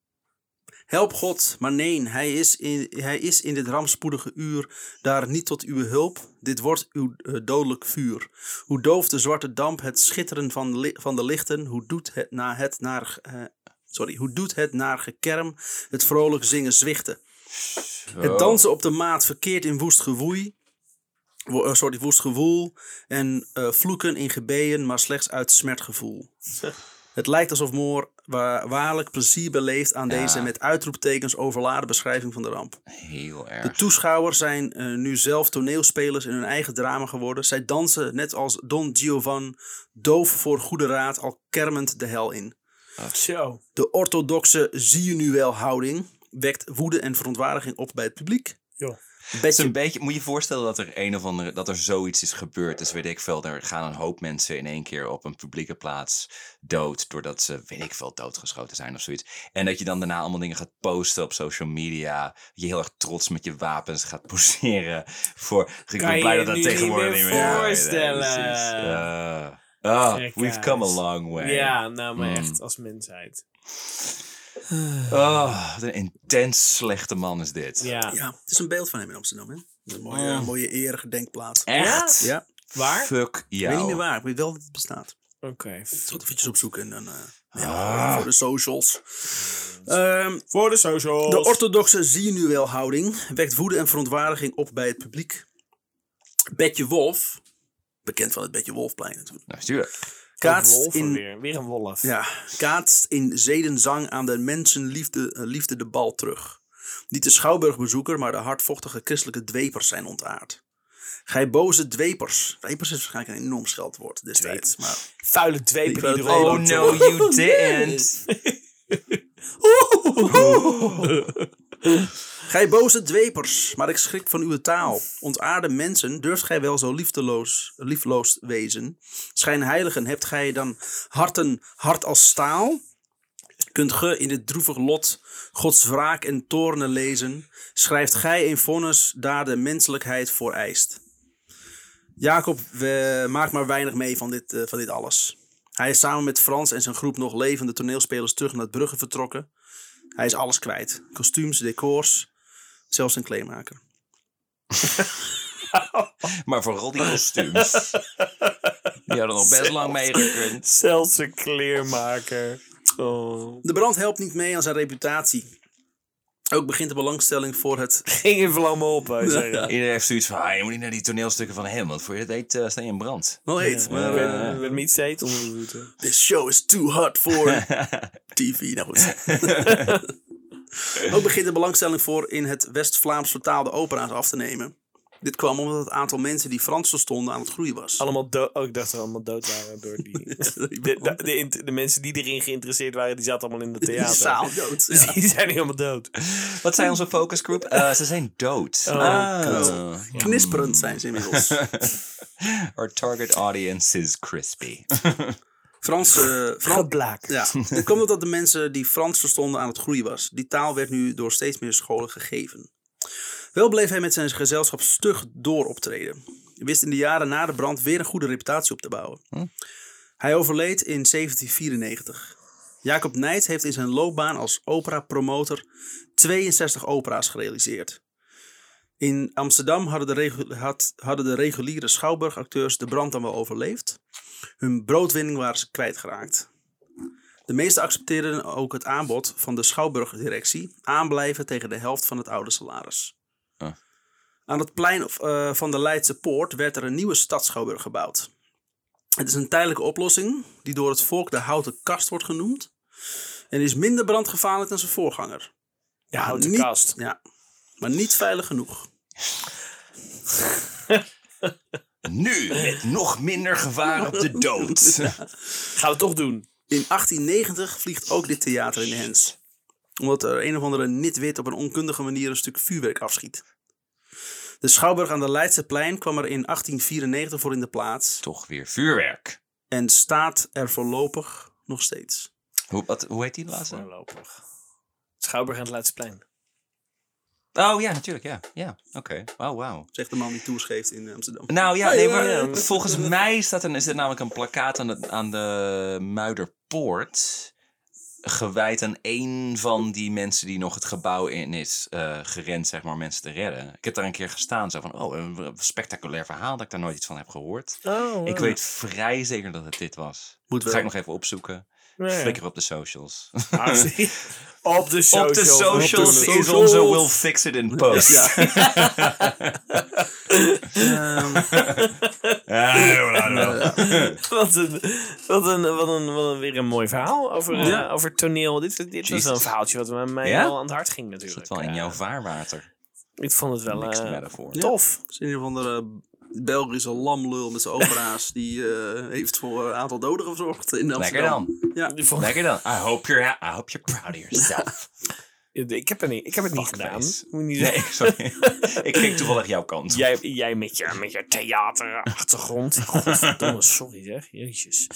Help God, maar nee, hij is, in, hij is in dit rampspoedige uur daar niet tot uw hulp. Dit wordt uw eh, dodelijk vuur. Hoe dooft de zwarte damp het schitteren van, li- van de lichten? Hoe doet het na het naar... eh, sorry, hoe doet het naar gekerm het vrolijk zingen zwichten? Het dansen op de maat verkeert in woest gewoei. Wo- eh, sorry, woest gewoel. En eh, vloeken in gebeeën, maar slechts uit smertgevoel. Het lijkt alsof Moor wa- waarlijk plezier beleeft aan Ja. deze met uitroeptekens overladen beschrijving van de ramp. Heel De erg. toeschouwers zijn eh, nu zelf toneelspelers in hun eigen drama geworden. Zij dansen net als Don Giovan, doof voor goede raad, al kermend de hel in. Zo. De orthodoxe zie je nu wel houding wekt woede en verontwaardiging op bij het publiek. Is Betje een beetje, moet je je voorstellen dat er een of andere, dat er zoiets is gebeurd. Dus weet ik veel, er gaan een hoop mensen in één keer op een publieke plaats dood. Doordat ze, weet ik veel, doodgeschoten zijn of zoiets. En dat je dan daarna allemaal dingen gaat posten op social media. Dat je heel erg trots met je wapens gaat poseren. Voor, ik ben je blij je dat dat nu tegenwoordig niet meer Ja, voorstellen. Uh, oh, we've come a long way. Ja, nou, maar Mm. echt als mensheid. Oh, wat een intens slechte man is dit. Ja. Ja, het is een beeld van hem in Amsterdam. Hè? Een mooie, Oh. mooie eregedenkplaats. Echt? Ja, Waar? Fuck ik jou. weet niet meer waar. Ik weet wel dat het bestaat. Oké. Ik zal het eventjes opzoeken. En dan, eh, ja, Ah. Voor de socials. Ehm, Voor de socials. de orthodoxe zie je nu wel houding wekt woede en verontwaardiging op bij het publiek. Betje Wolf, bekend van het Betje Wolfplein natuurlijk, Nou, stuur. Kaatst in, weer. Weer een wolf. ja, kaatst in zedenzang aan de mensenliefde eh, liefde de bal terug. Niet de schouwburgbezoeker, maar de hardvochtige christelijke dwepers zijn ontaard. Gij boze dwepers. Dwepers is waarschijnlijk een enorm scheldwoord destijds. Maar Vuile dweper die Oh no, you didn't. Gij boze dwepers, maar ik schrik van uw taal. Ontaarde mensen, durft gij wel zo liefdeloos, liefloos wezen? Schijnheiligen, hebt gij dan harten hard als staal? Kunt ge in dit droevig lot Gods wraak en toornen lezen? Schrijft gij een vonnis daar de menselijkheid voor eist? Jacob maakt maar weinig mee van dit, eh, van dit alles. Hij is samen met Frans en zijn groep nog levende toneelspelers terug naar Brugge vertrokken. Hij is alles kwijt. Kostuums, decors, zelfs een kleermaker. Maar vooral die kostuums. Die hadden nog best lang meegekund. Zelfs een kleermaker. Oh. De brand helpt niet mee aan zijn reputatie. Ook begint de belangstelling voor het... Ging in vlammen op, zeggen. Iedereen heeft zoiets van, ah, je moet niet naar die toneelstukken van hem, want voor je het weet eh, sta je in brand. Wel heet. Maar, Maar, uh, met niet steeds onder de voeten. This show is too hot for TV. Nou goed. Ook begint de belangstelling voor in het West-Vlaams vertaalde opera's af te nemen. Dit kwam omdat het aantal mensen die Frans verstonden aan het groeien was. Allemaal dood. Oh, ik dacht dat ze allemaal dood waren door die. De, de, de, int- de mensen die erin geïnteresseerd waren, die zaten allemaal in de Die theater. zaal dood. Dus Ja. die zijn helemaal dood. Wat zijn onze focusgroep? Eh, ze zijn dood. Oh, Ah. Knisperend zijn ze inmiddels. Our target audience is crispy. Frans, Frans, Geblaakt. ja, het kwam omdat de mensen die Frans verstonden aan het groeien was. Die taal werd nu door steeds meer scholen gegeven. Wel bleef hij met zijn gezelschap stug door optreden. Hij wist in de jaren na de brand weer een goede reputatie op te bouwen. Hij overleed in 1794. Jacob Nijt heeft in zijn loopbaan als opera-promotor 62 opera's gerealiseerd. In Amsterdam hadden de, regu- had- hadden de reguliere schouwburgacteurs de brand dan wel overleefd. Hun broodwinning waren ze kwijtgeraakt. De meesten accepteerden ook het aanbod van de schouwburgdirectie aanblijven tegen de helft van het oude salaris. Ah. Aan het plein eh, van de Leidse Poort werd er een nieuwe stadsschouwburg gebouwd. Het is een tijdelijke oplossing die door het volk de houten kast wordt genoemd. En is minder brandgevaarlijk dan zijn voorganger. Ja, houten niet- kast. Ja, maar niet veilig genoeg. Nu, met nog minder gevaar op de dood. Gaan we het toch doen. In 1890 vliegt ook dit theater in de hens. Omdat er een of andere nitwit op een onkundige manier een stuk vuurwerk afschiet. De Schouwburg aan de Leidseplein kwam er in 1894 voor in de plaats. Toch weer vuurwerk. En staat er voorlopig nog steeds. Hoe, wat, hoe heet die laatste? Voorlopig. Schouwburg aan het Leidsplein. Oh ja, natuurlijk, ja. Ja, oké. Wauw, wauw. Zegt de man die tours geeft in Amsterdam. Nou ja, nee, maar ja. volgens mij staat er, is er namelijk een plakkaat aan de, aan de Muiderpoort. Gewijd aan één van die mensen die nog het gebouw in is eh, gerend, zeg maar, om mensen te redden. Ik heb daar een keer gestaan, zo van, oh, een spectaculair verhaal dat ik daar nooit iets van heb gehoord. Oh, Ik weet vrij zeker dat het dit was. Moet wel. Ga ik nog even opzoeken. Flikker op de socials. Ah, op de socials. op de socials Op de is onze. We'll Fix It in Post. Ja. Ehm, Wat een, wat een, wat een, wat een, weer een mooi verhaal over, eh, over toneel. Dit, dit was een verhaaltje wat mij Ja? wel aan het hart ging natuurlijk. het wel in jouw vaarwater? ik vond het wel eh, metaphor. tof. is een of andere Belgische lamlul met zijn opera's. Die eh, heeft voor een aantal doden gezorgd in Amsterdam. Lekker dan. Ja. Lekker dan. I hope you're, I hope you're proud of yourself. Ik heb, niet, ik heb het niet gedaan. Moet niet Nee, zeggen. sorry. ik keek toevallig jouw kant. Jij, jij met je, met je theaterachtergrond. Godverdomme, sorry zeg. Jezus.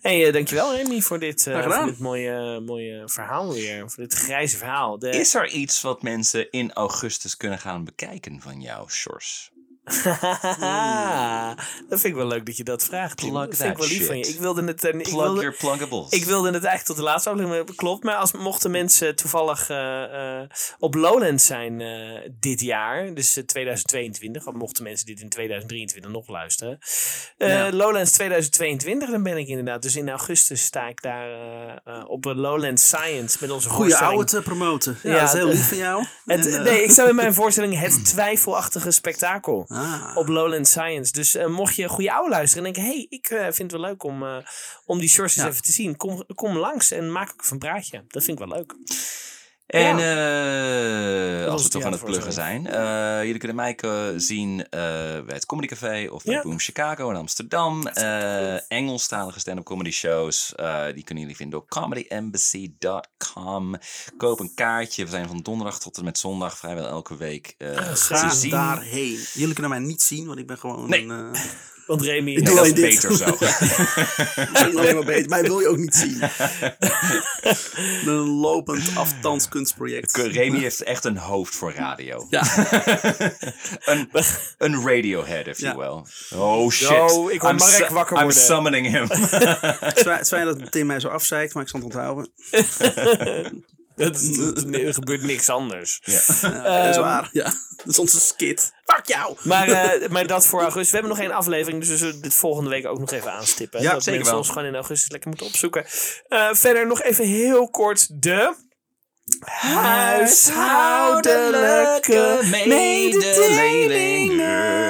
hey, eh, dankjewel Remy voor dit, eh, voor dit mooie, mooie verhaal weer. Voor dit grijze verhaal. De, Is er iets wat mensen in augustus kunnen gaan bekijken van jou, Sjors? dat vind ik wel leuk dat je dat vraagt. Plug dat vind ik wel lief van je. Ik wilde het... eh, ik Plug wilde, your pluggables. ik wilde het eigenlijk tot de laatste aflevering hebben, klopt. Maar als mochten mensen toevallig eh, eh, op Lowlands zijn eh, dit jaar, dus eh, 2022, of mochten mensen dit in 2023 nog luisteren. Eh, Ja. Lowlands 2022, dan ben ik inderdaad. Dus in augustus sta ik daar op een Lowlands Science met onze Goeie voorstelling. oude te promoten. Ja, Ja, dat is heel lief van jou. Het, En, nee, ik sta in mijn voorstelling Het Twijfelachtige Spektakel ah. op Lowland Science. Dus eh, mocht je goede oude luisteren en denken... hey, ik eh, vind het wel leuk om, eh, om die Ja. even te zien. Kom, kom langs en maak ook even een praatje. Dat vind ik wel leuk. En Ja. Als we toch aan het pluggen zijn. eh, jullie kunnen mij zien eh, bij het Comedy Café of bij Ja. Boom Chicago in Amsterdam. Eh Engelstalige stand-up comedy shows. die kunnen jullie vinden op comedyembassy.com. Koop een kaartje. We zijn van donderdag tot en met zondag vrijwel elke week eh, te Ga zien. daarheen. Jullie kunnen mij niet zien, want ik ben gewoon Nee. een... Want Remy... Nee, dat is dit. beter zo. misschien alleen maar beter. Mij wil je ook niet zien. een lopend afstandskunstproject. Remy heeft echt een hoofd voor radio. Ja. een, een radiohead, if Ja. you will. Oh shit. Ik hoor I'm Mark wakker I'm worden. summoning him. Het is fijn- het is fijn dat Tim mij zo afzeikt, maar ik zal het onthouden. Het, het- er gebeurt niks anders. Ja, dat Ehm, is waar. Ja, dat is onze skit. Fuck jou! Maar, eh, maar dat voor augustus. We hebben nog één aflevering, dus we zullen dit volgende week ook nog even aanstippen. Ja, dat zeker mensen wel. ons gewoon in augustus lekker moeten opzoeken. Eh, verder nog even heel kort de... Huishoudelijke mededelingen.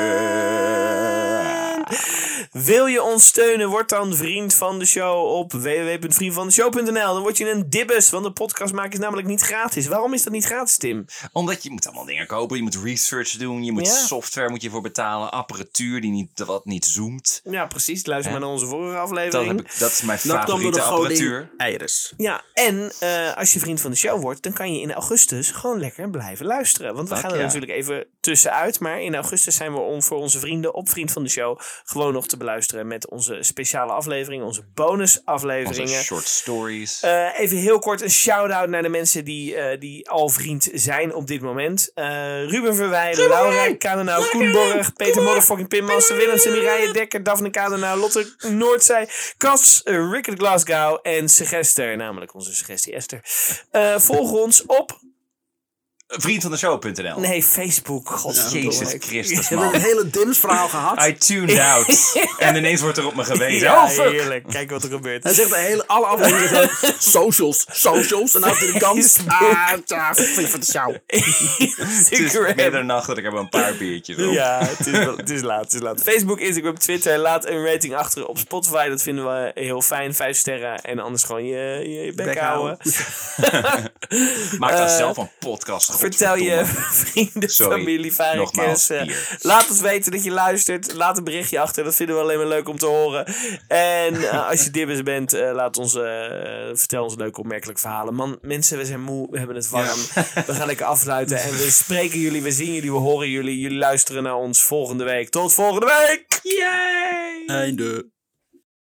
Wil je ons steunen? Word dan vriend van de show op www.vriendvandeshow.nl. Dan word je een dibbes, want de podcast maken is namelijk niet gratis. Waarom is dat niet gratis, Tim? Omdat je moet allemaal dingen kopen. Je moet research doen. Je moet Ja. software moet je voor betalen. Apparatuur die niet, wat niet zoomt. Ja, precies. Luister maar naar onze vorige Dat, aflevering. heb ik, dat is mijn Dat favoriete de apparatuur. Iris. Ja, en eh, als je vriend van de show wordt, dan kan je in augustus gewoon lekker blijven luisteren. Want we gaan er ja. natuurlijk even tussenuit. Maar in augustus zijn we om voor onze vrienden op Vriend van de Show gewoon nog te beluisteren met onze speciale afleveringen, onze Onze bonusafleveringen. short stories. Eh, even heel kort een shout-out naar de mensen die, eh, die al vriend zijn op dit moment. Eh, Ruben Verwij, Laura Kanenau, Koen Borg, Peter Motherfucking Pim Master, Willemsen, Mireille Dekker, Daphne Kanenau, Lotte Noordzij, Cas, uh, Rickert Glasgow en Segester, namelijk onze suggestie Esther. Eh, volg ons op, Vriendvandeshow.nl nee, Facebook. God, Jezus Christus, We hebben man. een hele dims verhaal gehad. I tuned out. en ineens wordt er op me gewezen. Ja, oh, fuck. heerlijk. Kijk wat er gebeurt. Hij zegt de hele, alle afleveringen socials, socials. En dan de kans. Ah, vriend van de show. Het is middernacht dat ik heb een paar biertjes op. Ja, het is, wel- het is laat, het is laat. Facebook, Instagram, Twitter. Laat een rating achter op Spotify. Dat vinden we heel fijn. Vijf sterren. En anders gewoon je, je, je bek Bek houden. Maak dan Eh, zelf een podcast. Vertel je vrienden, Sorry, familie, varkens. eh, laat ons weten dat je luistert. Laat een berichtje achter. Dat vinden we alleen maar leuk om te horen. En eh, als je dibbers bent, eh, laat ons, eh, vertel ons leuke opmerkelijke verhalen. Man, mensen, we zijn moe. We hebben het warm. We gaan lekker afsluiten. En we spreken jullie, we zien jullie, we horen jullie. Jullie luisteren naar ons volgende week. Tot volgende week! Yay! Einde.